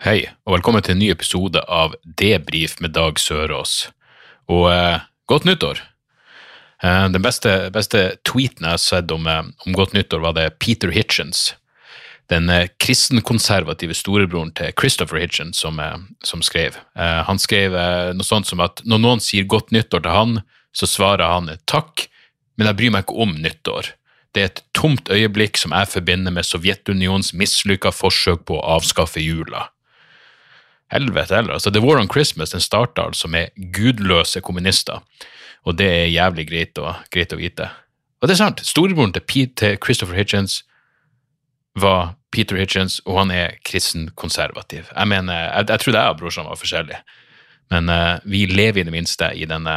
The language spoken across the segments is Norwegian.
Hei, og velkommen til en ny episode av Debrif med Dag Sørås. Og eh, godt nyttår! Eh, den beste, beste tweeten jeg har sett om, eh, om godt nyttår, var det Peter Hitchens. Den eh, kristenkonservative storebroren til Christopher Hitchens som, eh, som skrev. Han skrev noe sånt som at når noen sier godt nyttår til han, så svarer han takk, men jeg bryr meg ikke om nyttår. Det er et tomt øyeblikk som jeg forbinder med Sovjetunionens mislykka forsøk på å avskaffe jula. Helvete heller. Altså, The War on Christmas den starta altså med gudløse kommunister, og det er jævlig greit å, greit å vite. Og det er sant, storebroren til, Pete, til Christopher Hitchens var Peter Hitchens, og han er kristen konservativ. Jeg mener, jeg, jeg trodde jeg og brorsan var forskjellige, men uh, vi lever i det minste i, denne,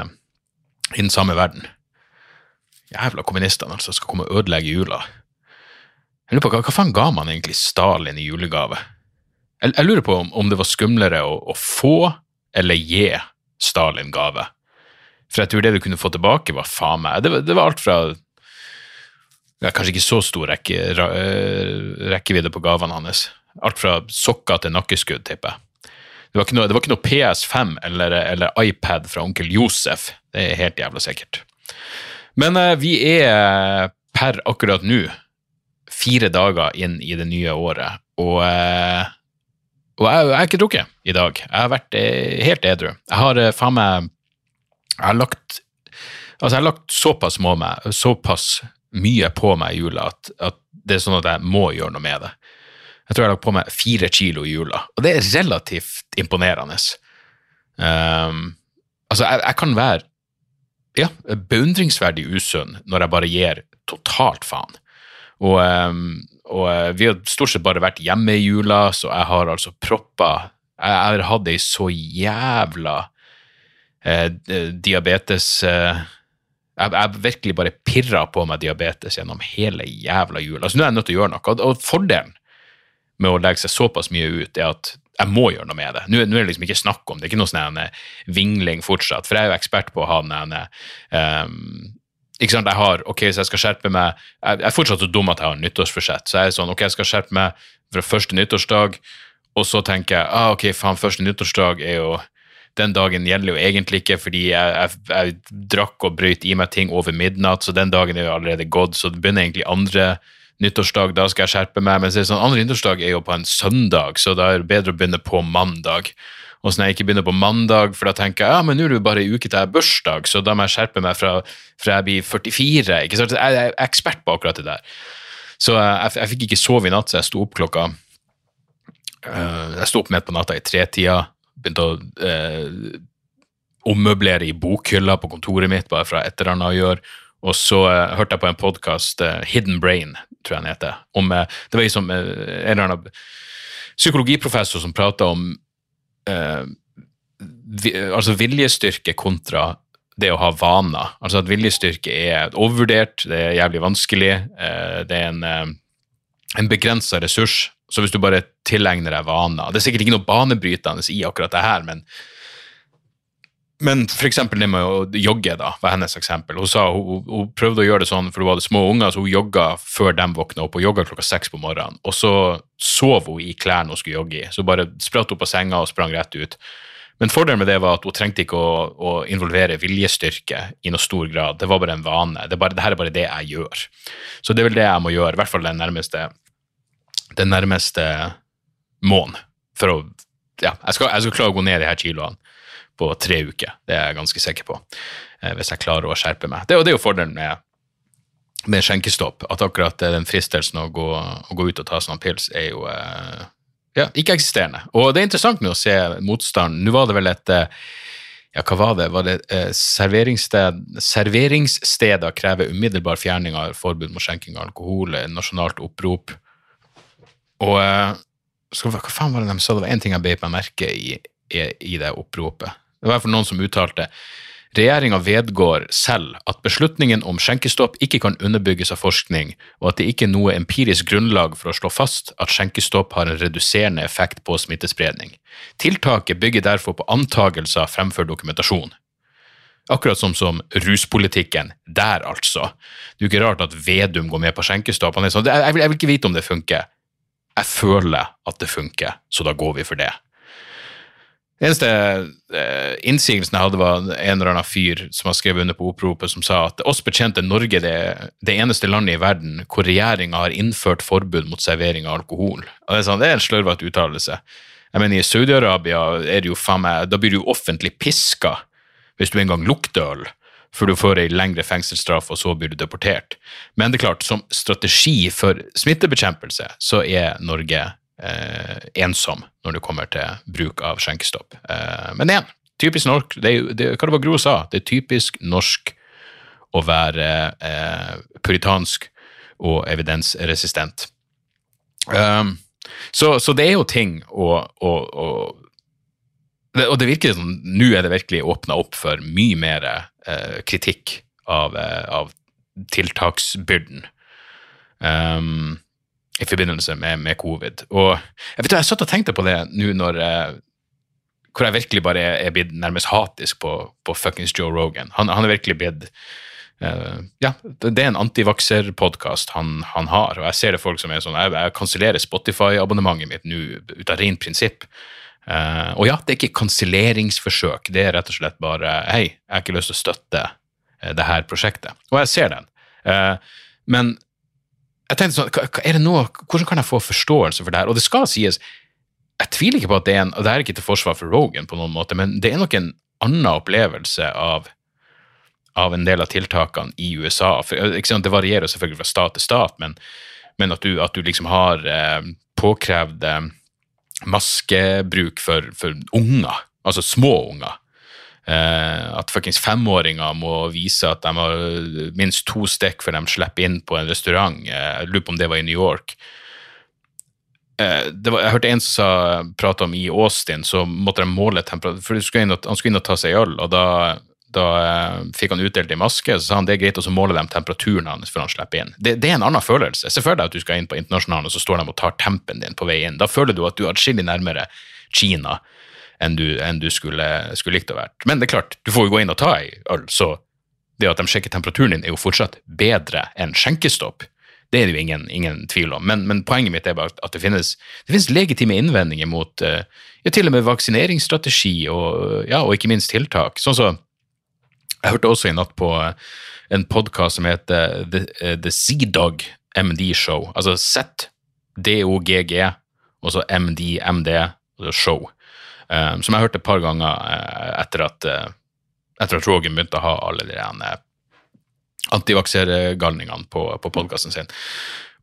i den samme verden. Jævla kommunistene altså, skal komme og ødelegge jula. Jeg lurer på, hva, hva faen ga man egentlig Stalin i julegave? Jeg, jeg lurer på om, om det var skumlere å, å få eller gi Stalin gave. For jeg tror det du kunne få tilbake, var faen meg Det, var- det var alt fra ja, Kanskje ikke så stor rekke, eh, rekkevidde på gavene hans. Alt fra sokker til nakkeskudd, tipper jeg. Det var noe, det var ikke noe PS5 eller, eller iPad fra onkel Josef. Det er helt jævla sikkert. Men eh, vi er per akkurat nå fire dager inn i det nye året, og, eh, og jeg, jeg har ikke drukket i dag. Jeg har vært eh, helt edru. Jeg har eh, faen meg Jeg har lagt Altså, jeg har lagt såpass, meg, såpass mye på meg i jula at, at det er sånn at jeg må gjøre noe med det. Jeg tror jeg har lagt på meg fire kilo i jula, og det er relativt imponerende. Um, altså, jeg, jeg kan være ja, beundringsverdig usunn når jeg bare gir totalt faen. Og, ehm, og eh, vi har stort sett bare vært hjemme i jula, så jeg har altså proppa Jeg har hatt ei så jævla eh, diabetes eh, jeg har virkelig bare pirra på meg diabetes gjennom hele jævla jula. Så nå er jeg nødt til å gjøre noe. Og- fordelen med å legge seg såpass mye ut, er at jeg må gjøre noe med det. Nå, nå er det liksom ikke snakk om det, det er ikke noe sånn eh, vingling fortsatt, for jeg er jo ekspert på å ha den um, ikke sant, jeg har, ok, så jeg skal skjerpe meg, jeg jeg er fortsatt så dum at jeg har nyttårsforsett, så jeg er sånn, ok, jeg skal skjerpe meg fra første nyttårsdag, og så tenker jeg, ah, ok, faen, første nyttårsdag er jo, den dagen gjelder jo egentlig ikke, fordi jeg, jeg, jeg drakk og brøyt i meg ting over midnatt, så den dagen er jo allerede gått, så det begynner egentlig andre nyttårsdag, da skal jeg skjerpe meg, men så er det sånn, andre nyttårsdag er jo på en søndag, så da er det bedre å begynne på mandag. Og så når jeg ikke begynner på mandag, for da tenker jeg ja, men nå er det jo bare ei uke til jeg har bursdag, så da må jeg skjerpe meg fra, fra jeg blir 44. ikke sant? Jeg er ekspert på akkurat det der. Så jeg, jeg fikk ikke sove i natt, så jeg sto opp klokka eh, Jeg sto opp midt på natta i tretida, begynte å eh, ommøblere i bokhylla på kontoret mitt, bare fra et eller annet å gjøre. Og så eh, hørte jeg på en podkast, Hidden Brain, tror jeg den heter. Om, eh, det var liksom en eller annen psykologiprofessor som prata om eh, vi, altså viljestyrke kontra det å ha vaner. Altså at viljestyrke er overvurdert, det er jævlig vanskelig, eh, det er en, eh, en begrensa ressurs. Så hvis du bare tilegner deg vaner Det er sikkert ikke noe banebrytende i akkurat det her, men men eksempel det med å jogge, da, var hennes eksempel. Hun sa hun, hun prøvde å gjøre det sånn, for hun hadde små unger, så hun jogga før de våkna opp, og jogga klokka seks på morgenen. Og så sov hun i klærne hun skulle jogge i, så bare spratt hun på senga og sprang rett ut. Men fordelen med det var at hun trengte ikke å, å involvere viljestyrke i noe stor grad. Det var bare en vane. Det, bare, det her er bare det jeg gjør. Så det er vel det jeg må gjøre, i hvert fall den nærmeste, den nærmeste måneden. For å Ja, jeg skal, jeg skal klare å gå ned de her kiloene på tre uker. Det er jeg ganske sikker på. Eh, hvis jeg klarer å skjerpe meg. Det, det er jo fordelen med, med skjenkestopp. At akkurat eh, den fristelsen å gå, å gå ut og ta sånn pils er jo eh, ja, ikke-eksisterende. Og det er interessant med å se motstand. Nå var det vel et ja, hva var det? Var det eh, serveringssted, serveringssteder krever umiddelbar fjerning av forbud mot skjenking av alkohol, nasjonalt opprop. Og eh, skal, Hva faen var det de sa? Det var én ting jeg beit meg merke i, i, i det oppropet. Det var fall noen som uttalte Regjeringa vedgår selv at beslutningen om skjenkestopp ikke kan underbygges av forskning, og at det ikke er noe empirisk grunnlag for å slå fast at skjenkestopp har en reduserende effekt på smittespredning. Tiltaket bygger derfor på antagelser fremfor dokumentasjon. Akkurat som som ruspolitikken. Der, altså. Det er jo ikke rart at Vedum går med på skjenkestopp. Han er sånn, jeg jeg vil ikke vite om det funker. Jeg føler at det funker, så da går vi for det. Eneste eh, innsigelsen jeg hadde, var en eller annen fyr som har skrevet under på oppropet, som sa at oss betjente Norge det, det eneste landet i verden hvor regjeringa har innført forbud mot servering av alkohol. Og Det er, sånn, det er en slørvete uttalelse. Jeg mener, I Saudi-Arabia er det jo faen meg, da blir du offentlig piska hvis du engang lukter øl, før du får ei lengre fengselsstraff, og så blir du deportert. Men det er klart, som strategi for smittebekjempelse, så er Norge ensom når det kommer til bruk av skjenkestopp. Eh, men igjen, typisk norsk, det det, hva det var Gro sa, det er typisk norsk å være eh, puritansk og evidensresistent. Um, så, så, det er jo ting å, å, å det, og det virker som nå er det virkelig åpna opp for mye mer eh, kritikk av, eh, av tiltaksbyrden um, i forbindelse med, med, covid. Og jeg vet jeg satt og tenkte på det nå når eh, hvor jeg virkelig bare er, blitt nærmest hatisk på, på fuckings Joe Rogan. Han, han er virkelig blitt uh, Ja, det er en antivakserpodkast han, han har, og jeg ser det folk som er sånn Jeg, jeg kansellerer Spotify-abonnementet mitt nå ut av rent prinsipp. Uh, og ja, det er ikke kanselleringsforsøk, det er rett og slett bare Hei, jeg har ikke lyst til å støtte uh, det her prosjektet. Og jeg ser den. Uh, men jeg tenkte sånn, er det noe, hvordan kan jeg få forståelse for det her? Og det skal sies, jeg tviler ikke på at det er en og det er ikke til forsvar for Rogan, på noen måte, men det er nok en annen opplevelse av, av en del av tiltakene i USA. For, det varierer selvfølgelig fra stat til stat, men, men at, du, at, du, liksom har eh, påkrevd eh, maskebruk for, for unger, altså små unger. Eh, at fuckings femåringer må vise at de har minst to stikk før de slipper inn på en restaurant. Eh, jeg lurer på om det var i New York. Eh, var, jeg hørte en som sa, prate om i Austin, så måtte de måle temperatur For skulle inn, han skulle inn og ta seg øl, og da, da fikk han utdelt en maske. Så sa han det er greit og så måler de temperaturen hans før han slipper inn. Det, det, er en annen følelse. Se for deg at du skal inn på internasjonalen, og så står de og tar tempen din på vei inn. Da føler du at du er atskillig nærmere Kina enn du, enn du skulle, skulle, likt å være. Men det er klart, du får jo gå inn og ta ei øl, så det at de sjekker temperaturen din, er jo fortsatt bedre enn skjenkestopp. Det er det jo ingen, ingen tvil om. Men, men, poenget mitt er bare at det finnes, det finnes legitime innvendinger mot uh, ja, til og med vaksineringsstrategi og, ja, og ikke minst tiltak. Sånn så, Jeg hørte også i natt på en podkast som heter The, uh, The Z-Dog MD Show. Altså Z, D-O-G-G, og så MD, MD, altså show. Um, som jeg hørte et par ganger uh, etter, at, uh, etter at Rogan begynte å ha alle de uh, antivaksergalningene på, på podkasten sin.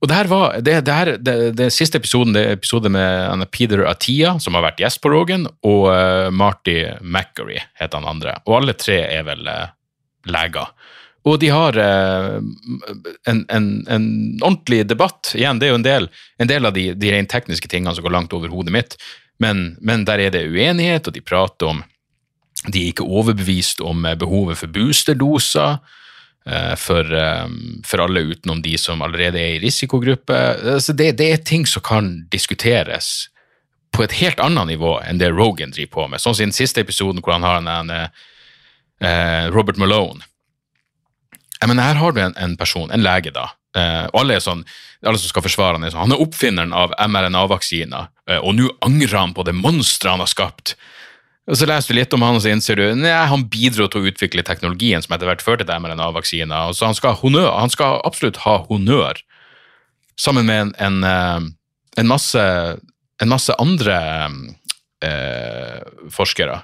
Og det her var, det, det, her, det, det siste episoden det er episode med Peter Atia, som har vært gjest på Rogan, og Marty Mackery heter han andre. Og alle tre er vel leger. Og de har en, en, en, ordentlig debatt. Igjen, det er jo en del, en del av de, de rent tekniske tingene som går langt over hodet mitt. Men, men, der er det uenighet, og de prater om De er ikke overbevist om eh, behovet for boosterdoser uh, for, um, for, alle utenom de som allerede er i risikogruppe. Altså det, det, er ting som kan diskuteres på et helt annet nivå enn det Rogan driver på med. Sånn som i den siste episoden hvor han har en, en Robert Malone. Jeg mener, her har du en, en person, en lege, da, Uh, alle, er sånn, alle som skal forsvare han er sånn, han er oppfinneren av mRNA-vaksiner, eh, og nå angrer han på det monsteret han har skapt. Og Så leser du litt om han, og så innser du nei, han bidro til å utvikle teknologien som etter hvert førte til mRNA-vaksiner. Så han skal, honør, han skal absolutt ha honnør, sammen med en, en, uh, en, masse, en masse, andre forskere.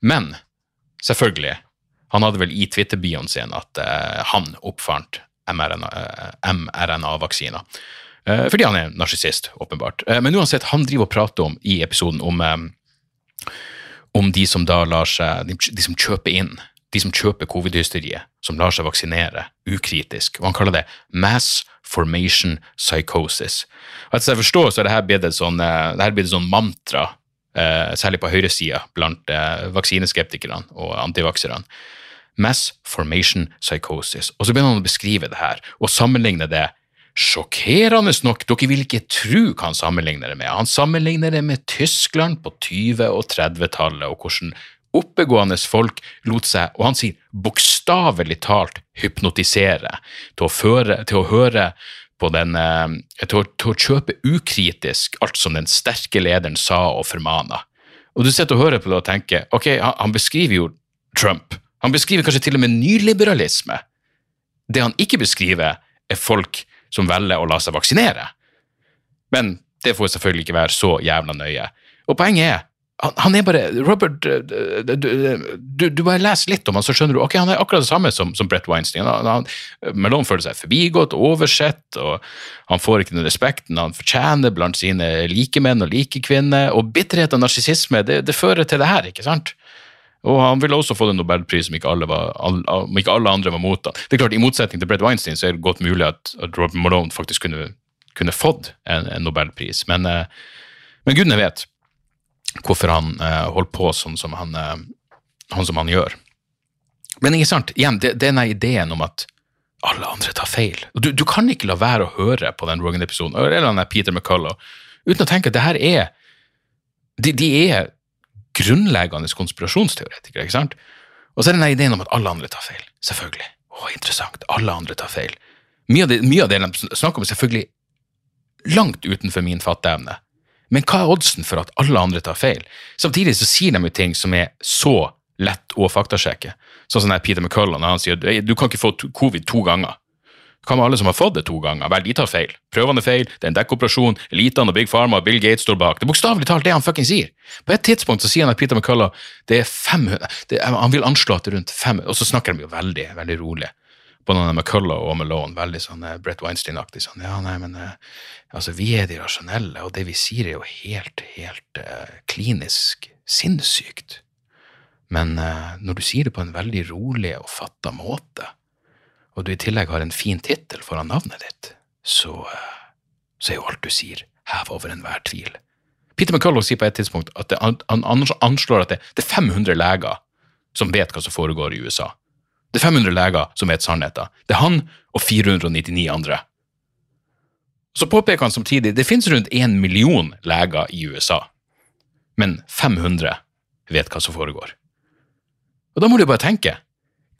Men selvfølgelig, han hadde vel i Twitter-bioen sin at han oppfant mRNA-vaksiner. MRNA fordi han er narsissist, åpenbart. Eh, men uansett, han driver og prater om i episoden om, eh, om de som da lar seg De som kjøper inn de som kjøper covid-hysteriet, som lar seg vaksinere ukritisk. Og han kaller det mass formation psychosis. Og etter jeg forstår, så er dette blitt et sånn, eh, sånn mantra, eh, særlig på høyresida, blant eh, vaksineskeptikerne og antivakserne. Mass formation psychosis. Og så begynner han å beskrive det her, og sammenligne det Sjokkerende nok, dere vil ikke tro hva han sammenligner det med. Han sammenligner det med Tyskland på 20- og 30-tallet, og hvordan oppegående folk lot seg, og han sier bokstavelig talt, hypnotisere til å, føre, til å høre på den eh, til å, til å, kjøpe ukritisk alt som den sterke lederen sa og formana. Og du sitter og hører på det og tenker ok, han, han beskriver jo Trump. Han beskriver kanskje til og med nyliberalisme. Det han ikke beskriver, er folk som velger å la seg vaksinere. Men det får selvfølgelig ikke være så jævla nøye. Og poenget er, han, er bare Robert, du, du, du, bare leser litt om han, så skjønner du ok, han er akkurat det samme som, som Brett Weinstein. Han, han, Malone føler seg forbigått og oversett, og han får ikke den respekten han fortjener blant sine likemenn og likekvinner. Og bitterhet og narsissisme, det, det fører til det her, ikke sant? Og han ville også fått en nobelpris om ikke alle, var, om ikke alle andre var mot han. Det er klart, I motsetning til Brett Weinstein så er det godt mulig at, at Robert Malone faktisk kunne, kunne fått en, en, nobelpris, men, eh, men gudene vet hvorfor han uh, holder på sånn som han, uh, han, som han gjør. Men ikke sant, igjen, det, denne ideen om at alle andre tar feil. Du, du kan ikke la være å høre på den Rogan-episoden eller den Peter McCullough uten å tenke at det her er de, de er grunnleggende konspirasjonsteoretikere. ikke sant? Og så er det denne ideen om at alle andre tar feil. Selvfølgelig. Å, interessant. Alle andre tar feil. Mye av det de snakker om, er selvfølgelig langt utenfor min fatteevne. Men hva er oddsen for at alle andre tar feil? Samtidig så sier de jo ting som er så lett å faktasjekke. Sånn som Peter McCullough når han sier du kan ikke få covid to ganger. Hva med alle som har fått det to ganger? Vel, de tar feil. Prøvene er feil, det er en dekkoperasjon, elitene og Big Pharma og Bill Gates står bak. Det er bokstavelig talt det han fucking sier. På et tidspunkt så sier han at Peter McCullough det er 500, det Han vil anslå at det er rundt 500 Og så snakker de jo veldig, veldig rolig. Både McCullough og Malone, veldig sånn uh, Brett Weinstein-aktig. sånn, ja, nei, men uh, altså, Vi er de rasjonelle, og det vi sier, er jo helt, helt uh, klinisk sinnssykt. Men når du sier det på en veldig rolig og fatta måte, og du i tillegg har en fin tittel foran navnet ditt, så, så er jo alt du sier, hev over enhver tvil. Peter McCullough sier på et tidspunkt at det, han, anslår at det, det, er 500 leger som vet hva som foregår i USA. Det er 500 leger som vet sannheten. Det er han og 499 andre. Så påpeker han samtidig det finnes rundt én million leger i USA, men 500 vet hva som foregår. Og da må du bare tenke,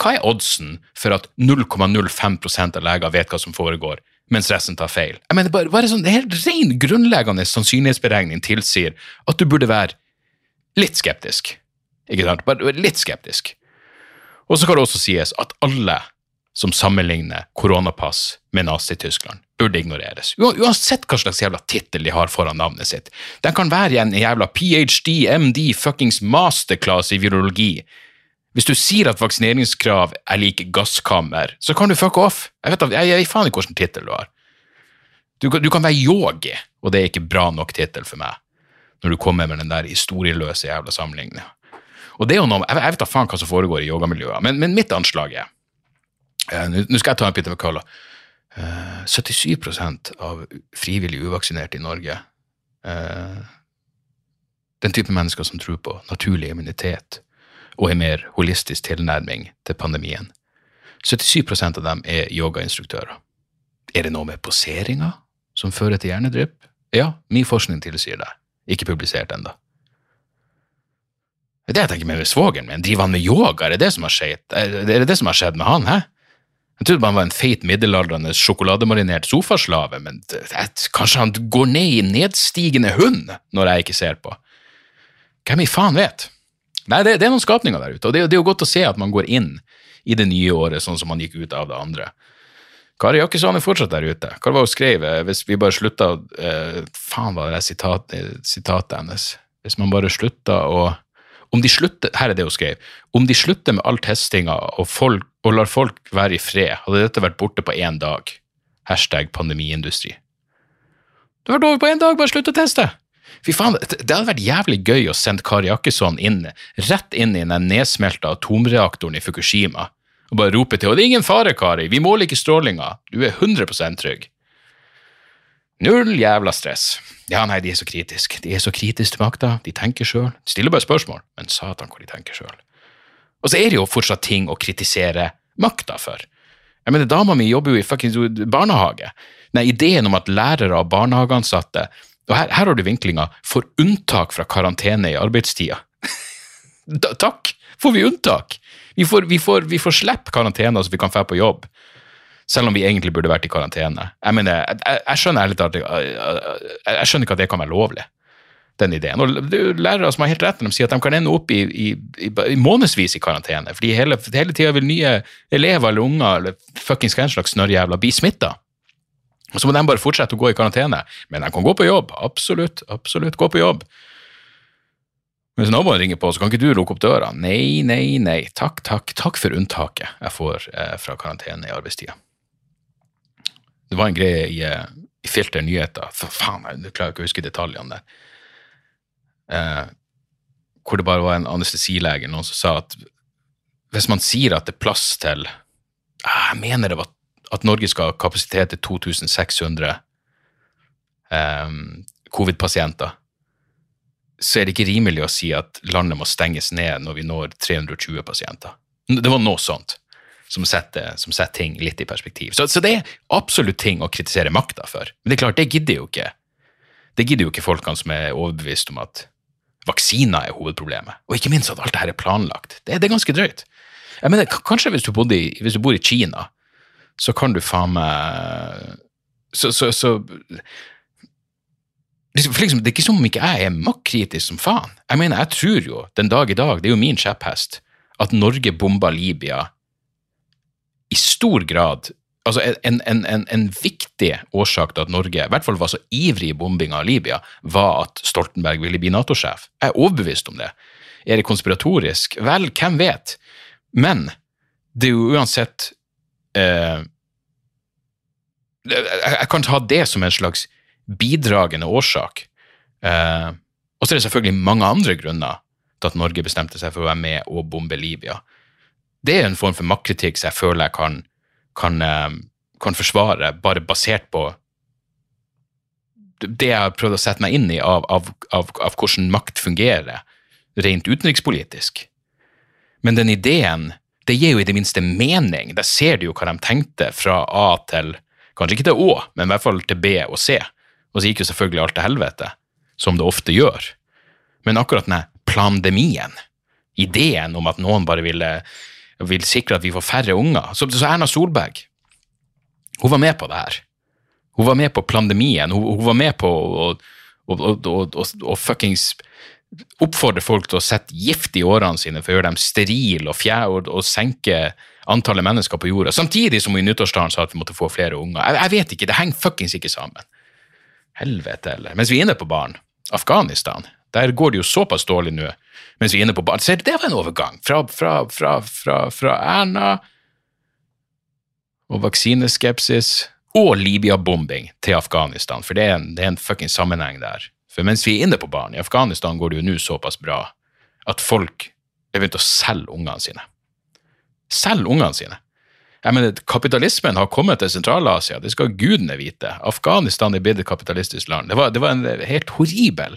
hva er oddsen for at 0,05% av leger vet hva som foregår, mens resten tar feil? Jeg mener, bare, bare sånn, Helt ren grunnleggende sannsynlighetsberegning tilsier at du burde være litt skeptisk. Ikke sant? Bare litt skeptisk. Og så kan det også sies at alle som sammenligner koronapass med Nazi-Tyskland, burde ignoreres. Uansett hva slags jævla tittel de har foran navnet sitt. Den kan være en jævla ph.d., MD, fuckings masterclass i virologi hvis du sier at vaksineringskrav er lik gasskammer, så kan du fuck off. Jeg vet, jeg, jeg, faen ikke hvilken tittel du har. Du, du, kan være yogi, og det er ikke bra nok tittel for meg, når du kommer med den der historieløse jævla sammenligninga. Og det er jo noe, Jeg, jeg vet da faen hva som foregår i yogamiljøet, men, men mitt anslag er uh, Nå skal jeg ta en Peter McCullough. Uh, 77% av frivillig uvaksinerte i Norge uh, Den type mennesker som tror på naturlig immunitet, og en mer holistisk tilnærming til pandemien. 77% av dem er yogainstruktører. Er det noe med poseringa som fører til hjernedrypp? Ja, min forskning tilsier det. Ikke publisert ennå. Det er det jeg tenker med svogeren min. Driver han med yoga? Er det det som har skjedd, det det som har skjedd med han? hæ? Jeg trodde han var en feit, middelaldrende, sjokolademarinert sofaslave, men kanskje han går ned i nedstigende hund når jeg ikke ser på? Hvem i faen vet? Nei, det, det, er noen skapninger der ute, og det, det, er jo godt å se at man går inn i det nye året sånn som man gikk ut av det andre. Kari Jakkesson er fortsatt der ute. Hva var hun skrev? Eh, hvis vi bare slutta eh, Faen, var det sitatet, sitatet hennes? Hvis man bare slutta å om de slutter, Her er det hun skrev. Om de slutter med all testinga og, folk, og lar folk være i fred, hadde dette vært borte på én dag. Hashtag pandemiindustri. Du har vært over på én dag, bare slutt å teste! Fy faen, det hadde vært jævlig gøy å sende Kari Jakkesson inn, rett inn i den nedsmelta atomreaktoren i Fukushima og bare rope til henne 'Det er ingen fare, Kari, vi måler ikke strålinga, du er 100% trygg'. Null jævla stress. Ja, nei, de er så kritiske. De er så kritiske til makta, de tenker sjøl. Stiller bare spørsmål, men satan hvor de tenker sjøl. Og så er det jo fortsatt ting å kritisere makta for. Jeg mener, Dama mi jobber jo i fuckings barnehage. Nei, ideen om at lærere og barnehageansatte og her, her har du vinklinga 'for unntak fra karantene i arbeidstida. Da, takk, får vi unntak? Vi får, vi får, får slippe karantene så vi kan dra på jobb. Selv om vi egentlig burde vært i karantene. Jeg mener, jeg, jeg, skjønner ærlig talt jeg, skjønner ikke at det kan være lovlig, den ideen. Og det er lærere som har helt rett når de sier at de kan ende opp i, i, i, i månedsvis i karantene, fordi hele, hele tida vil nye elever eller unger eller fuckings hva slags snørrjævla bli smitta. Og så må de bare fortsette å gå i karantene. Men de kan gå på jobb. Absolutt. Absolutt. Gå på jobb. Hvis naboen ringer på, så kan ikke du lukke opp døra. Nei, nei, nei. Takk, takk. Takk for unntaket jeg får eh, fra karantene i arbeidstida. Det var en greie i, eh, i Filter nyheter, for faen, jeg klarer ikke å huske detaljene der, eh, hvor det bare var en anestesilege noen som sa at hvis man sier at det er plass til ah, Jeg mener det var at Norge skal ha kapasitet til 2600 um, covid-pasienter, så er det ikke rimelig å si at landet må stenges ned når vi når 320 pasienter. Det var noe sånt som setter, som setter ting litt i perspektiv. Så, så, det er absolutt ting å kritisere makta for. Men det er klart, det gidder jo ikke. Det gidder jo ikke folkene som er overbevist om at vaksiner er hovedproblemet. Og ikke minst at alt dette er planlagt. Det, det er ganske drøyt. Jeg mener, Kanskje hvis du, i, hvis du, bor i Kina, så kan du faen meg så, så, så liksom, Det er ikke som om ikke jeg er maktkritisk som faen. Jeg mener, jeg tror jo den dag i dag, det er jo min kjepphest, at Norge bomba Libya i stor grad altså en, en, en, en, viktig årsak til at Norge i hvert fall var så ivrig i bombinga av Libya, var at Stoltenberg ville bli Nato-sjef. Jeg er overbevist om det. Er det konspiratorisk? Vel, hvem vet? Men det er jo uansett eh, Jeg kan ta det som en slags bidragende årsak. Eh, og så er det selvfølgelig mange andre grunner til at Norge bestemte seg for å være med og bombe Libya det er en form for maktkritikk som jeg føler jeg kan, kan, eh, kan, forsvare, bare basert på det jeg har prøvd å sette meg inn i av, av, av, av hvordan makt fungerer, rent utenrikspolitisk. Men den ideen, det gir jo i det minste mening. Der ser du jo hva de tenkte fra A til Kanskje ikke til Å, men i hvert fall til B og C. Og så gikk jo selvfølgelig alt til helvete, som det ofte gjør. Men akkurat denne plandemien, ideen om at noen bare ville vil sikre at vi får færre unger. Så, så Erna Solberg hun var med på det her. Hun var med på pandemien. Hun, hun var med på å, å, å, å fuckings oppfordre folk til å sette gift i årene sine for å gjøre dem sterile og, og, og, senke antallet mennesker på jorda, samtidig som hun i nyttårstalen sa at vi måtte få flere unger. Jeg, jeg vet ikke, det henger fuckings ikke sammen. Helvete heller. Mens vi er inne på barn, Afghanistan, der går det jo såpass dårlig nå mens vi er inne på barn. Så det var en overgang fra, fra, fra, fra Erna og vaksineskepsis og Libya-bombing til Afghanistan, for det er en, det en fucking sammenheng der. For mens vi er inne på barn, i Afghanistan går det jo nå såpass bra at folk er begynt å selge ungene sine. Selge ungene sine. Jeg mener, Kapitalismen har kommet til Sentral-Asia, det skal gudene vite. Afghanistan er blitt et kapitalistisk land. Det var, det var en helt horribel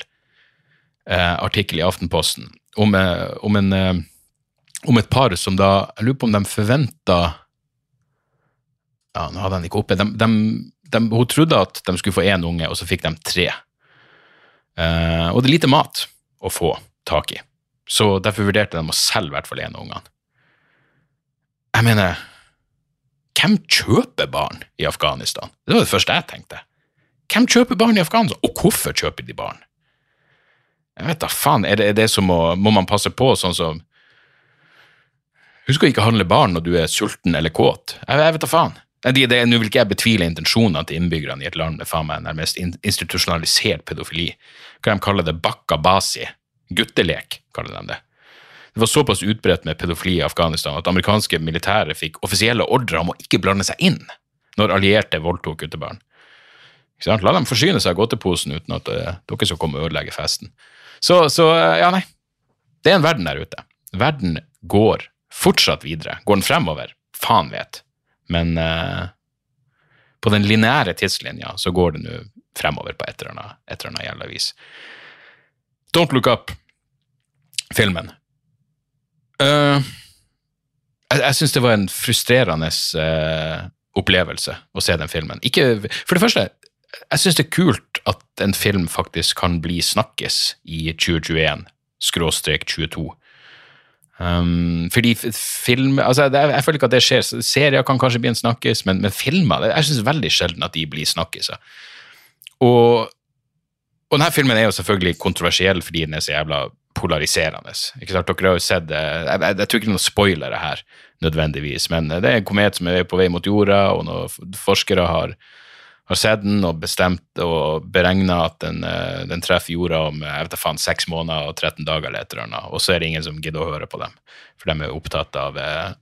eh, artikkel i Aftenposten om, eh, om, en, eh, om, et par som da Jeg lurer på om de forventa Ja, nå hadde han ikke oppe. De, de, de, hun trodde at de skulle få én unge, og så fikk de tre. Uh, og det er lite mat å få tak i, så derfor vurderte de å selge i hvert fall en av ungene. Jeg mener, hvem kjøper barn i Afghanistan? Det var det første jeg tenkte. Hvem kjøper barn i Afghanistan, og hvorfor kjøper de barn? Jeg vet da faen. Er det, er det som må, må man passe på sånn som Husk å ikke handle barn når du er sulten eller kåt. Jeg, jeg vet da faen. Nå vil ikke jeg betvile intensjonene til innbyggerne i et land med faen meg nærmest institusjonalisert pedofili. Hva de kaller det? Bakka basi. Guttelek, kaller de det. Det var såpass utbredt med pedofili i Afghanistan at amerikanske militære fikk offisielle ordre om å ikke blande seg inn når allierte voldtok guttebarn. La dem forsyne seg av godteposen uten at eh, dere skal komme og ødelegge festen. Så, så eh, ja, nei. Det er en verden der ute. Verden går fortsatt videre. Går den fremover? Faen vet. Men eh, på den lineære tidslinja så går det nå fremover på et eller annet, jævla vis. Don't Look Up, filmen. Uh, jeg jeg syns det var en frustrerende uh, opplevelse å se den filmen. Ikke, for det første, jeg syns det er kult at en film faktisk kan bli snakkes i 2021, skråstrek 22. Um, fordi film altså er- Jeg føler ikke at det skjer. Serier kan kanskje bli en snakkes, men, men filmer Jeg syns veldig sjelden at de blir snakkiser. Og, og denne filmen er jo selvfølgelig kontroversiell fordi den er så jævla polariserende. Ikke sant? Dere har jo sett det jeg, jeg, jeg tror ikke det er noen spoilere her, nødvendigvis, men det er en komet som er på vei mot jorda, og noen forskere har, har sett den og bestemt og beregna at den, eh, den treffer jorda om jeg vet faen, 6 måneder og 13 dager eller et og så er det ingen som gidder å høre på dem, for de er opptatt av eh,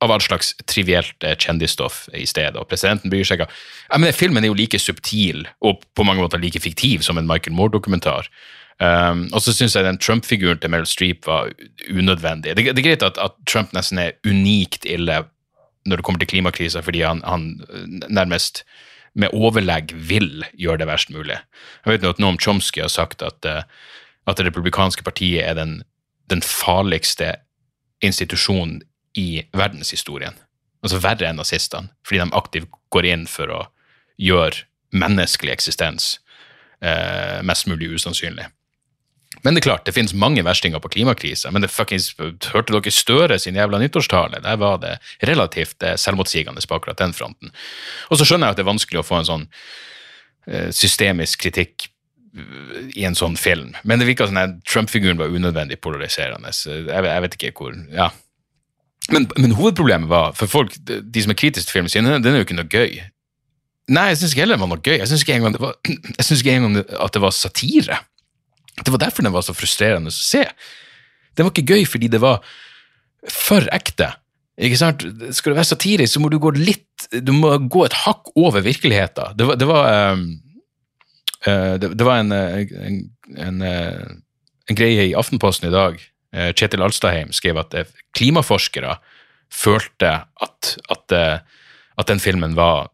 av all slags trivielt eh, kjendisstoff i stedet, og presidenten bryr seg ikke. Jeg men Filmen er jo like subtil og på mange måter like fiktiv som en Michael Moore-dokumentar. Um, og så syns jeg den Trump-figuren til Meryl Streep var unødvendig. Det, det er greit at, at Trump nesten er unikt ille når det kommer til klimakrisa, fordi han, han nærmest med overlegg vil gjøre det verst mulig. Jeg vet nå at Noam Chomsky har sagt at, eh, at det republikanske partiet er den, den farligste institusjonen i verdenshistorien. Altså verre enn nazistene, fordi de aktivt går inn for å gjøre menneskelig eksistens eh, mest mulig usannsynlig. Men det er klart, det finnes mange verstinger på klimakrisa, men det fuckings, hørte dere Støre sin jævla nyttårstale? Der var det relativt eh, selvmotsigende på akkurat den fronten. Og så skjønner jeg at det er vanskelig å få en sånn eh, systemisk kritikk eh, i en sånn film, men det virka som sånn Trump-figuren var unødvendig polariserende. Så Jeg, vet ikke hvor Ja. Men, men hovedproblemet var, for folk, de som er kritiske til filmen, sin, den, er jo ikke noe gøy. Nei, jeg syns ikke heller det var noe gøy. Jeg syns jeg synes ikke engang at det var satire. Det var derfor den var så frustrerende å se. Det var ikke gøy fordi det var for ekte. Ikke sant? Skal det være satirisk, så må du gå litt Du må gå et hakk over virkeligheten. Det var, det var, um, uh, det, det var en, eh, en, en, eh, en greie i Aftenposten i dag. Uh, Kjetil Alstadheim skrev at klimaforskere følte at, at, at den filmen var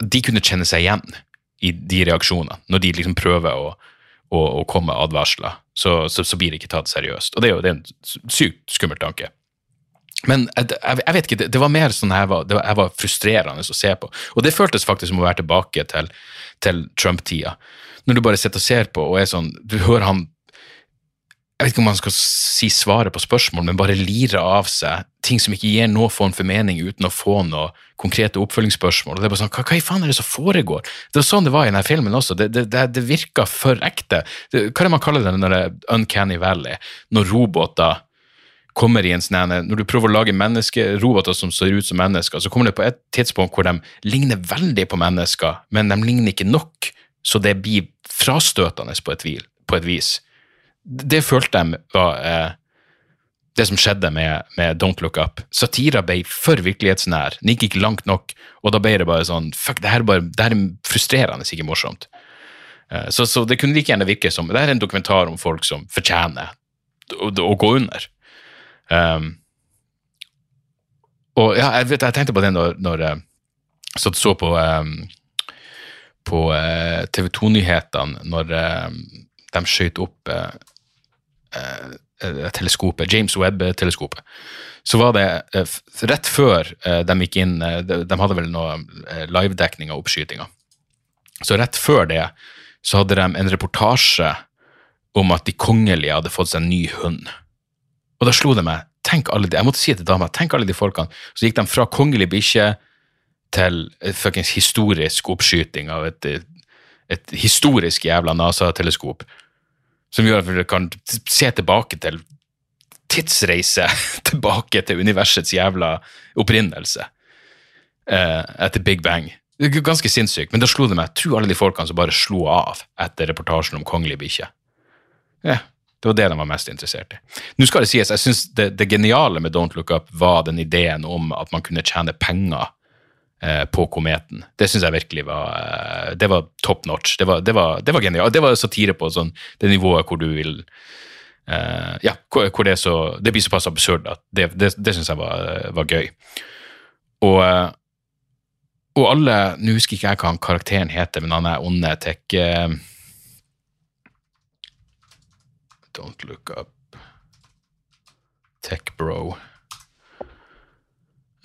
De kunne kjenne seg igjen i de reaksjonene, når de liksom prøver å og, og komme med advarsler, så, så, så blir det ikke tatt seriøst. Og det er jo det er en sykt skummel tanke. Men jeg, jeg, vet ikke, det, det var mer sånn jeg var, var, jeg var frustrerende å se på. Og det føltes faktisk som å være tilbake til, til Trump-tida. Når du bare sitter og ser på og er sånn Du hører han jeg vet ikke om man skal si svaret på spørsmål, men bare lirer av seg ting som ikke gir noe form for mening uten å få noe konkrete oppfølgingsspørsmål. Og det er bare sånn, hva, hva i faen er det som foregår? Det var sånn det var i denne filmen også. Det, det, det, det virka for ekte. Hva er det man kaller det når det er uncanny valley? Når roboter kommer i en sånn Når du prøver å lage menneske, roboter som ser ut som mennesker, så kommer det på et tidspunkt hvor de ligner veldig på mennesker, men de ligner ikke nok, så det blir frastøtende på et, hvil, på et vis det følte jeg var eh, det som skjedde med, med Don't Look Up. Satira ble for virkelighetsnær, den gikk ikke langt nok, og da ble det bare sånn Fuck, det her er, bare, det her er frustrerende, ikke morsomt. Eh, så, så det kunne like gjerne virke som Det er en dokumentar om folk som fortjener å, å gå under. Um, og ja, jeg, vet, jeg tenkte på det når, når jeg satt så på, um, på uh, TV 2-nyhetene, når eh, de skjøt opp eh, eh, teleskopet, James Webb-teleskopet. Så var det eh, rett før eh, de gikk inn eh, de, de hadde vel noe eh, livedekning av oppskytinga. Så rett før det så hadde de en reportasje om at de kongelige hadde fått seg en ny hund. Og da slo det meg tenk alle de, Jeg måtte si til dama. Tenk alle de folkene. Så gikk de fra kongelig bikkje til fuckings historisk oppskyting av et, et historisk jævla NASA-teleskop. Som gjør at vi kan se tilbake til tidsreise tilbake til universets jævla opprinnelse eh, etter Big Bang. Det er ganske sinnssykt, men da slo det meg Tro alle de folkene som bare slo av etter reportasjen om kongelig bikkje. Ja, det var det de var mest interessert i. Nå skal det sies, jeg synes det, det geniale med Don't Look Up var den ideen om at man kunne tjene penger på Kometen. Det syns jeg virkelig var eh, Det var top notch. Det var, det var, det var genialt. Det var satire på sånn, det nivået hvor du vil Uh, Ja, hvor, det så Det blir såpass absurd at det, det, det syns jeg var, var gøy. Og, eh, og alle Nå husker ikke jeg hva han karakteren heter, men han er onde tech... uh, Don't look up Tech bro.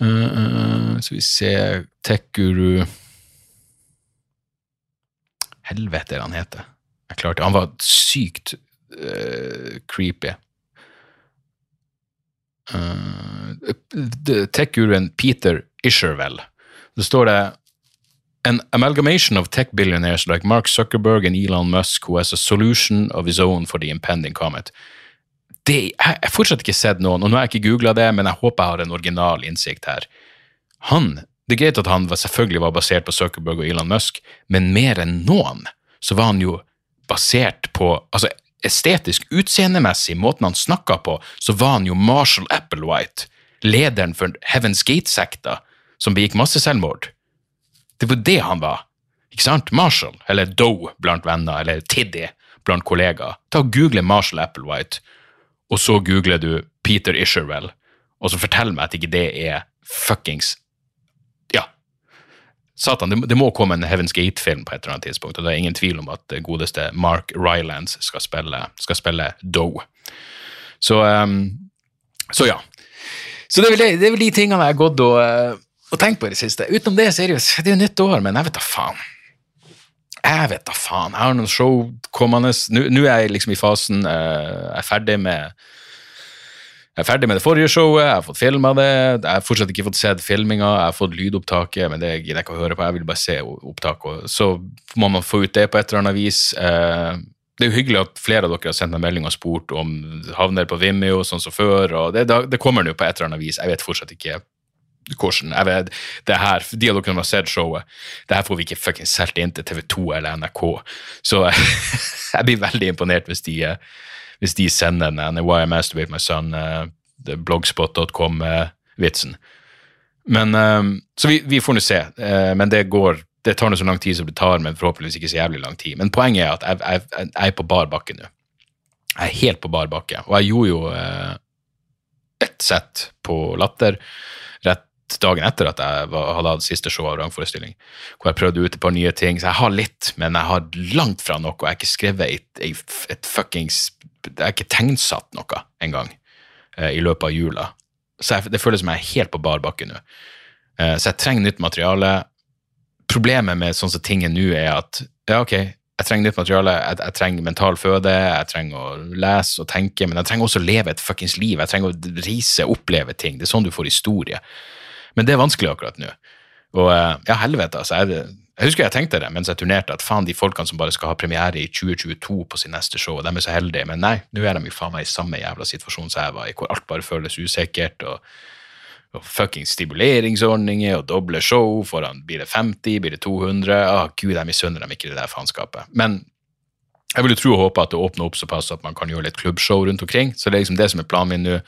Uh, så vi ser Tech-guru Helvete han heter. Jeg klarte Han var sykt uh, creepy. Uh, Tech-guruen Peter Isherwell. Det står det An amalgamation of tech billionaires like Mark Zuckerberg and Elon Musk who has a solution of his own for the impending comet. Det, jeg har fortsatt ikke sett noen, og nå har jeg ikke googla det, men jeg håper jeg har en original innsikt her. Han, Det er greit at han var, selvfølgelig var basert på Zuckerberg og Elon Musk, men mer enn noen så var han jo basert på altså Estetisk, utseendemessig, måten han snakka på, så var han jo Marshall Applewhite, lederen for Heaven's Gate-sekta, som begikk masseselvmord. Det var det han var. Ikke sant? Marshall, eller Doe blant venner, eller Tiddy blant kollegaer. Ta og Google Marshall Applewhite, og så googler du Peter Isherwell, og så fortell meg at ikke det er fuckings. Satan, det, det må komme en Heaven's Gate-film på et eller annet tidspunkt, og det er ingen tvil om at godeste Mark Rylands skal spille, skal spille Doe. Så, um, så ja. Så det er, vel, det- er vel de tingene jeg har gått og, eh, og tenkt på i det siste. Utenom det, seriøst, det er jo nytt år, men jeg vet da faen. Jeg vet da faen. Jeg har noen show kommende. Nå er jeg liksom i fasen uh, Jeg er ferdig med jeg er ferdig med det forrige showet, jeg har fått filma det. Jeg har fortsatt ikke fått sett filminga, jeg har fått lydopptaket, men det gidder jeg ikke å høre på. Jeg vil bare se opptaket. Så må man få ut det på et eller annet vis. Eh, Det er jo hyggelig at flere av dere har sendt meg melding og spurt om havner på Vimeo sånn som før. og Det, det kommer nå på et eller annet vis. Jeg vet fortsatt ikke hvordan. Jeg vet, det her, De av dere som har sett showet, det her får vi ikke fucking solgt inn til TV2 eller NRK. Så jeg blir veldig imponert hvis de, eh, hvis de sender den Why I Masturbate My Son, eh, blogspot.com-vitsen. Men, eh, så vi, vi får nå se. Eh, Men det går det tar nå så lang tid som det tar, men forhåpentligvis ikke så jævlig lang tid. Men poenget er at jeg, jeg, jeg er på bar bakke nå. Jeg er helt på bar bakke. Og jeg gjorde jo eh, ett sett på Latter rett dagen etter at jeg var, hadde hatt siste show av rangforestilling, hvor jeg prøvde ut et par nye ting. Så jeg har litt, men jeg har langt fra noe. Jeg har ikke skrevet et, et, et fuckings Jeg er ikke tegnsatt noe engang eh, i løpet av jula. Så jeg, det føles som jeg er helt på bar bakke nå. Eh, så jeg trenger nytt materiale. Problemet med sånn som ting er nå, er at ja, ok, jeg trenger nytt materiale, jeg, jeg trenger mental føde, jeg trenger å lese og tenke, men jeg trenger også å leve et fuckings liv. Jeg trenger å reise, oppleve ting. Det er sånn du får historie. Men det er vanskelig akkurat nå. Og eh, ja, helvete, altså. Jeg, jeg husker jeg tenkte det mens jeg turnerte, at faen, de folkene som bare skal ha premiere i 2022 på sin neste show, de er så heldige. Men nei, nå er de jo faen meg i samme jævla situasjon som jeg var i, hvor alt bare føles usikkert. og og fucking stimuleringsordninger og doble show foran Blir det 50, blir det 200? Å, gud, jeg misunner dem ikke det der faenskapet. Men jeg vil jo tro og håpe at det åpner opp såpass at man kan gjøre litt klubbshow rundt omkring. Så det er liksom det som er planen min nå.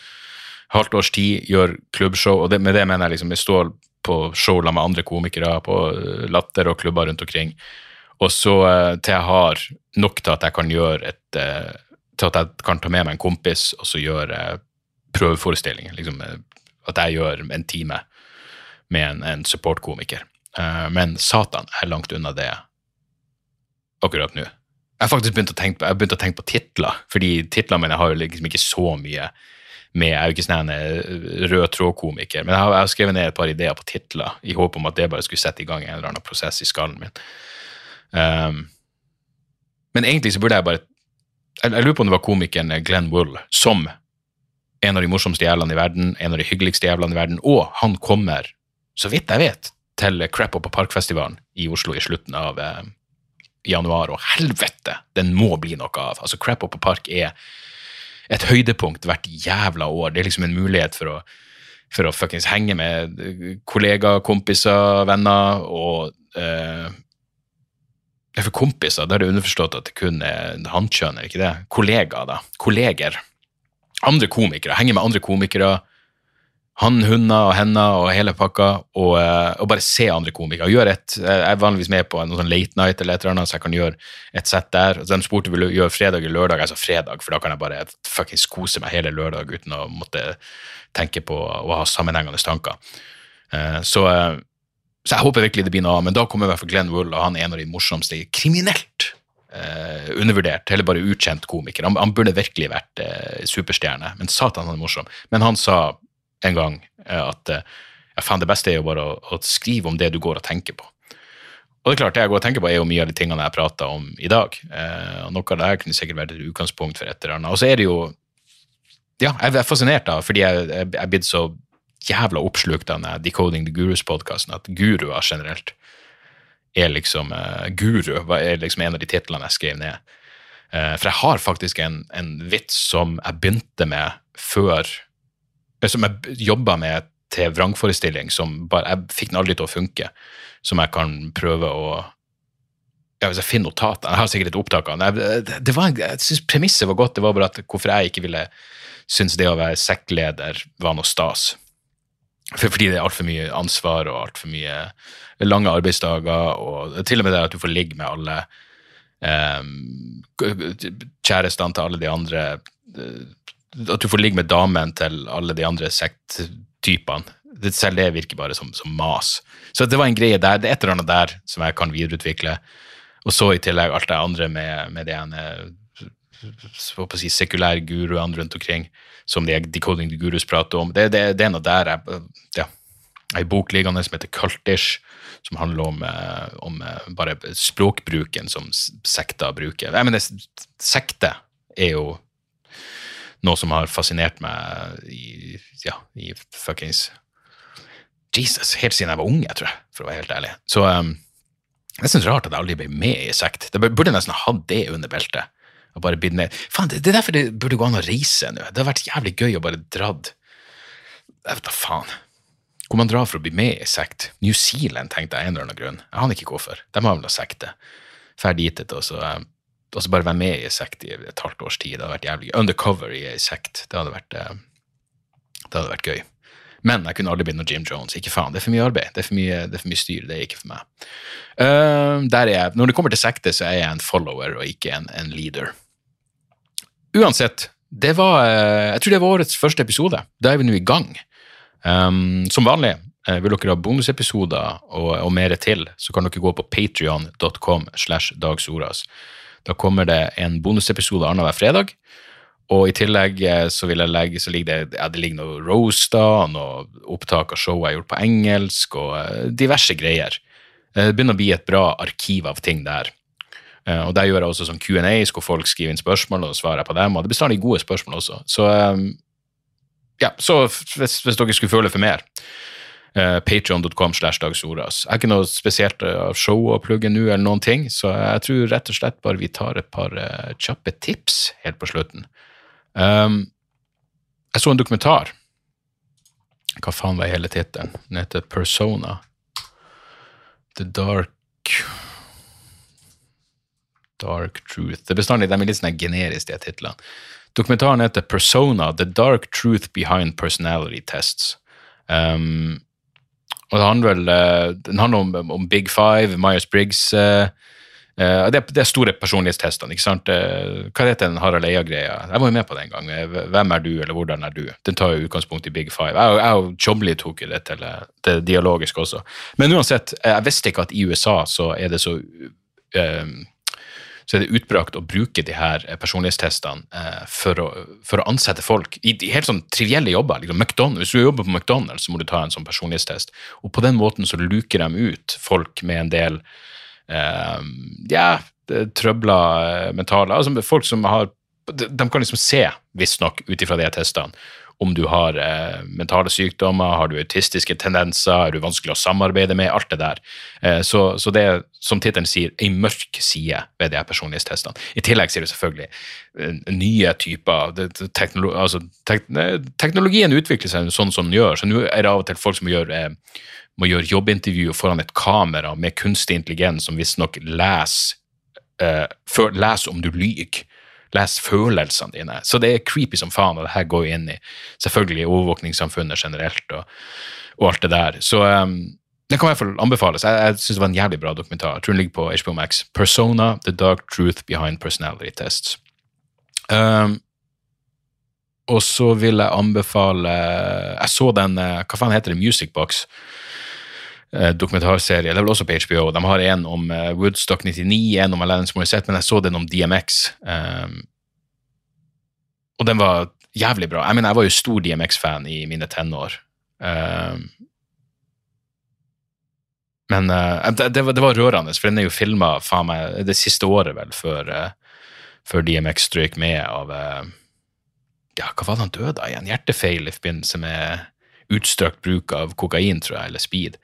Halvt års tid, gjør klubbshow, og det, med det mener jeg liksom jeg står på show med andre komikere på eh, Latter og klubber rundt omkring. Og så eh, til jeg har nok til at jeg kan gjøre et eh, Til at jeg kan ta med meg en kompis og så gjøre prøveforestilling. Liksom, at jeg gjør en time med en, en supportkomiker. Men satan er langt unna det akkurat nå. Jeg har faktisk begynt å tenke på, å tenke på titler, fordi titlene mine har liksom ikke så mye med sånn eh, rød tråd-komiker, men jeg har, jeg har skrevet ned et par ideer på titler i håp om at det bare skulle sette i gang en eller annen prosess i skallen min. Um, men egentlig så burde jeg bare Jeg, jeg lurer på om det var komikeren Glenn Wool som en av de morsomste jævlene i verden, en av de hyggeligste jævlene i verden, og han kommer, så vidt jeg vet, til Crap på Parkfestivalen i Oslo i slutten av eh, januar, og helvete, den må bli noe av. Altså, Crap på Park er et høydepunkt hvert jævla år. Det er liksom en mulighet for å, for å fuckings henge med kollegaer, kompiser, venner, og eh, For kompiser, da er det underforstått at det kun er hannkjønn, er ikke det? Kollegaer, da. Kolleger andre komikere, henge med andre komikere han, hunder og hender og hele pakka, og, eh, og bare se andre komikere. Gjør et, Jeg er vanligvis med på en sånn late night eller et eller annet, så jeg kan gjøre et sett der. De spurte om du gjøre fredag eller lørdag. Jeg sa fredag, for da kan jeg bare fuckings kose meg hele lørdag uten å måtte tenke på å ha sammenhengende tanker. Eh, Så, eh, så jeg håper virkelig det blir noe av, men da kommer i hvert fall Glenn Wool, og han er en av de morsomste kriminelt Uh, undervurdert, eller bare ukjent komiker. Han, han burde virkelig vært uh, superstjerne, men satan, han er morsom. Men han sa en gang eh, at eh, ja, faen, det beste er jo bare å, å skrive om det du går og tenker på. Og det er klart, det jeg går og tenker på, er jo mye av de tingene jeg prater om i dag. Eh, og Noe av det her kunne sikkert vært et utgangspunkt for et eller annet. Og så er det jo Ja, jeg er fascinert da, fordi jeg er blitt så jævla oppslukt av denne Decoding the Gurus-podkasten at guruer generelt er liksom uh, Guru er liksom en av de titlene jeg skrev ned. Uh, for jeg har faktisk en, en vits som jeg begynte med før Som jeg jobba med til vrangforestilling, som bare, jeg fikk den aldri til å funke. Som jeg kan prøve å ja, Hvis jeg finner notatene Jeg har sikkert et opptak av den. Jeg, det- var, jeg syns premisset var godt. Det var bare at hvorfor jeg ikke ville synes det å være sekkleder var noe stas. For, fordi det er altfor mye ansvar og altfor mye lange arbeidsdager, og til og med det at du får ligge med alle um, kjærestene til alle de andre eh, At du får ligge med damen til alle de andre sekttypene. Selv det virker bare som, som mas. Så det var en greie der. Det er et eller annet der som jeg kan videreutvikle. Og så i tillegg alt det andre med, med det ene si, sekulære guruene rundt omkring, som de Decoding the Gurus prater om. Det, det, det er noe der jeg ja, ei bok liggende som heter Cultish, som handler om, eh, om eh, bare språkbruken som sekter bruker. Jeg mener, sekte er jo noe som har fascinert meg i, ja, i fuckings Jesus, helt siden jeg var unge, tror jeg, for å være helt ærlig. Så um, jeg synes rart at jeg aldri ble med i sekt. Det burde nesten ha hatt det under beltet. Og bare blitt med. Faen, det, det er derfor det burde gå an å reise nå. Det har vært jævlig gøy å bare dratt Jeg vet da faen. Hvor man drar for å bli med i sekt. New Zealand, tenkte jeg en eller annen grunn. Jeg aner ikke hvorfor. De har vel noe sekte. Drar dit og så, eh, og så bare være med i sekt i et halvt års tid. Det hadde vært jævlig gøy. Undercover i ei sekt. Det hadde vært, eh, det hadde vært gøy. Men jeg kunne aldri blitt noe Jim Jones. Ikke faen, det er for mye arbeid. Det er for mye, er for mye styr. Det er ikke for meg. Uh, der er jeg. Når det kommer til sekter, så er jeg en follower og ikke en, en leader. Uansett, det var, eh, jeg tror det var årets første episode. Da er vi nå i gang. Um, som vanlig, uh, vil dere ha bonusepisoder og, og mer til, så kan dere gå på patreon.com slash dagsoras. Da kommer det en bonusepisode annenhver fredag. Og i tillegg eh, så vil jeg legge, så ligger det, ja, det ligger noe roaster, noe opptak av show jeg har gjort på engelsk, og eh, diverse greier. Eh, Det begynner å bli et bra arkiv av ting der. Og der gjør jeg også sånn Q&As hvor folk skriver inn spørsmål, og svarer på dem. Og det blir stadig gode spørsmål også. Så ja, så hvis, hvis dere skulle føle for mer, uh, patreon.com slash dagsordas. Jeg har ikke noe spesielt eh, av show å plugge nå, eller noen ting, så jeg tror rett og slett bare vi tar et par uh, kjappe tips helt på slutten. Um, jeg så en dokumentar. Hva faen var hele tittelen? Den heter Persona. The Dark Dark Truth. Det er bestandig, De er litt sånn generiske, de titlene. Dokumentaren heter Persona, The Dark Truth Behind Personality Tests. Um, og det handler vel eh, den handler om, om Big Five, Myers-Briggs uh, uh, det, er- det er store personlighetstestene. ikke sant? Uh, hva heter den Harald Eia-greia? Jeg var jo med på det en gang. eh, Hvem er du, eller hvordan er du? Den tar jo utgangspunkt i Big Five. Jeg, jeg og Chomley tok jo det til eh, det dialogiske også. Men uansett, eh, jeg visste ikke at i USA så er det så eh, så er det utbrakt å bruke de her eh, personlighetstestene eh, for, å, for å ansette folk i de helt sånn trivielle jobber. Liksom McDonald's, hvis du jobber på McDonald's, så må du ta en sånn personlighetstest. Og på den måten så luker de ut folk med en del eh, ja, trøbler eh, mentale altså Folk som har De, de kan liksom se, visstnok, ut ifra de testene, om du har eh, mentale sykdommer, har du autistiske tendenser, er du vanskelig å samarbeide med, alt det der. Eh, så, så det er, som tittelen sier, ei mørk side ved de her personlighetstestene. I tillegg sier det selvfølgelig eh, nye typer teknolo altså, tek, Teknologien utvikler seg sånn som den gjør, så nå er det av og til folk som gjør eh, må gjøre jobbintervju foran et kamera med kunstig intelligens som visstnok leser, eh, leser om du lyver. Les følelsene dine. Så det er creepy som faen, og det her går jo inn i selvfølgelig overvåkningssamfunnet generelt og, og alt det der. Så um, det kan i hvert fall anbefales. Jeg, jeg syns det var en jævlig bra dokumentar. Jeg tror den ligger på HBO Max. Persona, The Dark Truth Behind Personality Tests. Um, og så vil jeg anbefale Jeg så den eh, Hva faen heter det? Music Box dokumentarserie. Det er vel også på HBO. De har en om uh, Woodstock 99, en om Alanis Morissette, men jeg så den om DMX. Um, og den var jævlig bra. Jeg mener, jeg var jo stor DMX-fan i mine tenår. Um, men uh, det, var, det, var, rørende, for den er jo filma det siste året, vel, før, før DMX strøyk med av ja, hva var det han døde av igjen? Hjertefeil i forbindelse med utstrakt bruk av kokain, tror jeg, eller speed.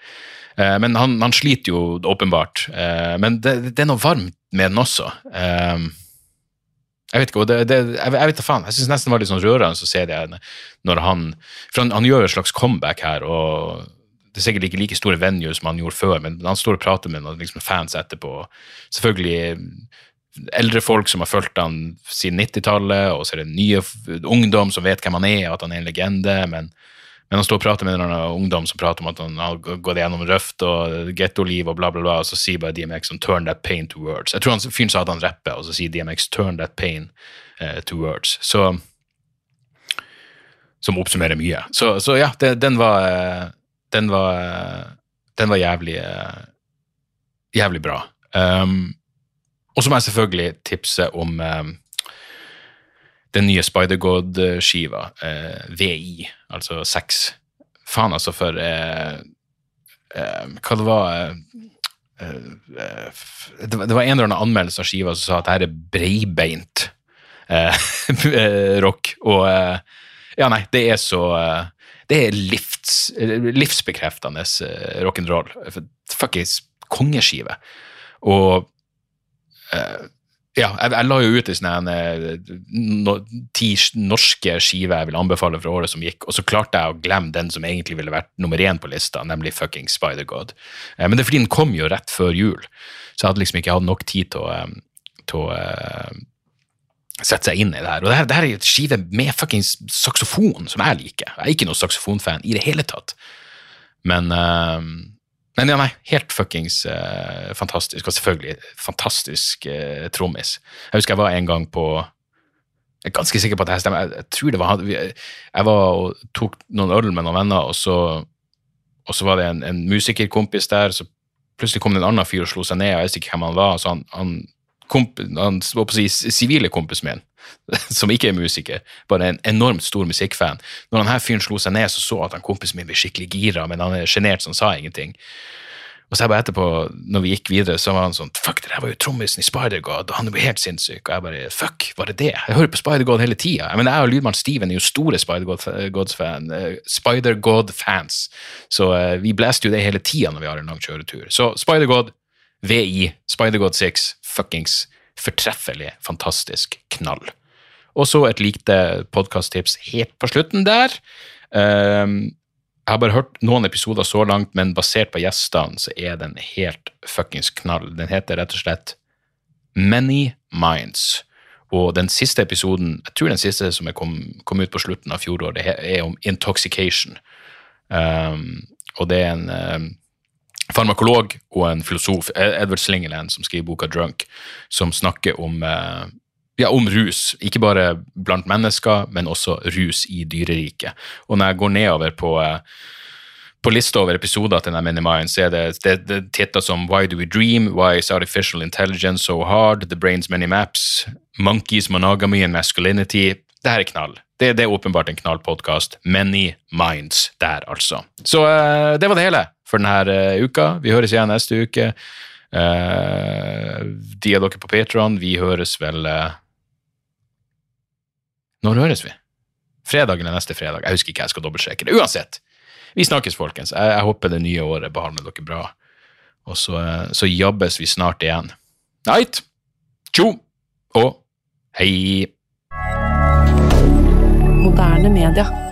Eh, men han, han, sliter jo åpenbart. Eh, men det, det, er noe varmt med den også. Eh, jeg vet ikke, det, det, jeg, jeg vet da faen. Jeg syns nesten det var litt sånn rørende å se det når han For han, han gjør et slags comeback her, og det er sikkert ikke like store venues som han gjorde før, men han står og prater med noen liksom, fans etterpå. Selvfølgelig eldre folk som har fulgt han siden 90-tallet, og så er det nye ungdom som vet hvem han er, og at han er en legende. Men, men han står og prater med en ungdom som prater om at han har gått gjennom røft og gettoliv og bla, bla, bla, og så sier bare DMX 'turn that pain to words'. Jeg tror han fyren sa at han rapper, og så sier DMX 'turn that pain uh, to words'. Så Som oppsummerer mye. Så, så ja, det, den var Den var Den var jævlig Jævlig bra. Um, og så må jeg selvfølgelig tipse om eh, den nye Spider-God-skiva, eh, VI, altså seks. Faen, altså, for eh, eh Hva det var eh, eh, det, var, det var en eller annen anmeldelse av skiva som sa at det her er breibeint rock. Og ja, nei, det er så Det er livs, livsbekreftende rock'n'roll. Fuckings kongeskive. Og ja, jeg, jeg, la jo ut i sånne no, ti norske skiver jeg vil anbefale fra året som gikk, og så klarte jeg å glemme den som egentlig ville vært nummer én på lista, nemlig fucking Spider-God. Eh, men det er fordi den kom jo rett før jul, så jeg hadde liksom ikke hatt nok tid til å, um, til å uh, sette seg inn i det her. Og det her, det her er et skive med fuckings saksofon, som jeg liker. Jeg er ikke noen saksofonfan i det hele tatt. Men men ja, nei, helt fuckings uh, fantastisk. Og selvfølgelig fantastisk uh, trommis. Jeg husker jeg var en gang på Jeg er ganske sikker på at det her stemmer. Jeg, jeg, tror det var Jeg var og tok noen øl med noen venner, og så, og så var det en, en musikerkompis der. så Plutselig kom det en annen fyr og slo seg ned, og jeg visste ikke hvem han var. så han, han komp, han si sivile kompisen min, som ikke er musiker, bare en enormt stor musikkfan. Når her fyren slo seg ned, så så at han kompisen min ble skikkelig gira, men han er sjenert, så han sa ingenting. Og så jeg bare etterpå, når vi gikk videre, så var han sånn Fuck, det der var jo trommisen i Spider-God, og han er jo helt sinnssyk. Og jeg bare Fuck, var det det? Jeg hører på Spider-God hele tida. Jeg jeg og lydmann Steven er jo store Spider-God-fans. Uh, Spider så uh, vi blaster jo det hele tida når vi har en lang kjøretur. Så Spider-God, VI, Spider-God 6, fuckings fortreffelig, fantastisk knall. Og så et lite podkasttips helt på slutten der. Um, jeg har bare hørt noen episoder så langt, men basert på gjestene så er den helt fuckings knall. Den heter rett og slett Many Minds. Og den siste episoden, jeg tror den siste som kom, kom ut på slutten av fjoråret, er om intoxication. Um, og det er en um, farmakolog og en filosof, Edward Slingeland, som skriver boka Drunk, som snakker om uh, ja, om rus. Ikke bare blant mennesker, men også rus i dyreriket. Og når jeg går nedover på, eh, på lista over episoder til denne Minimind, så er det, det, det titler som Why Do We Dream, Why Is Artificial Intelligence So Hard, The Brain's Many Maps, Monkeys, Monogamy and Masculinity. Det her er knall. Det, det er åpenbart en knallpodkast. Many Minds der, altså. Så uh, det var det hele for denne uh, uka. Vi høres igjen neste uke. Uh, de av dere på Patron, vi høres vel når høres vi? Fredag eller neste fredag? Jeg husker ikke, jeg skal dobbeltsjekke det. Uansett, vi snakkes, folkens. Jeg, jeg håper det nye året behandler dere bra. Og så, så jabbes vi snart igjen. Night! Tjo og hei! Moderne media.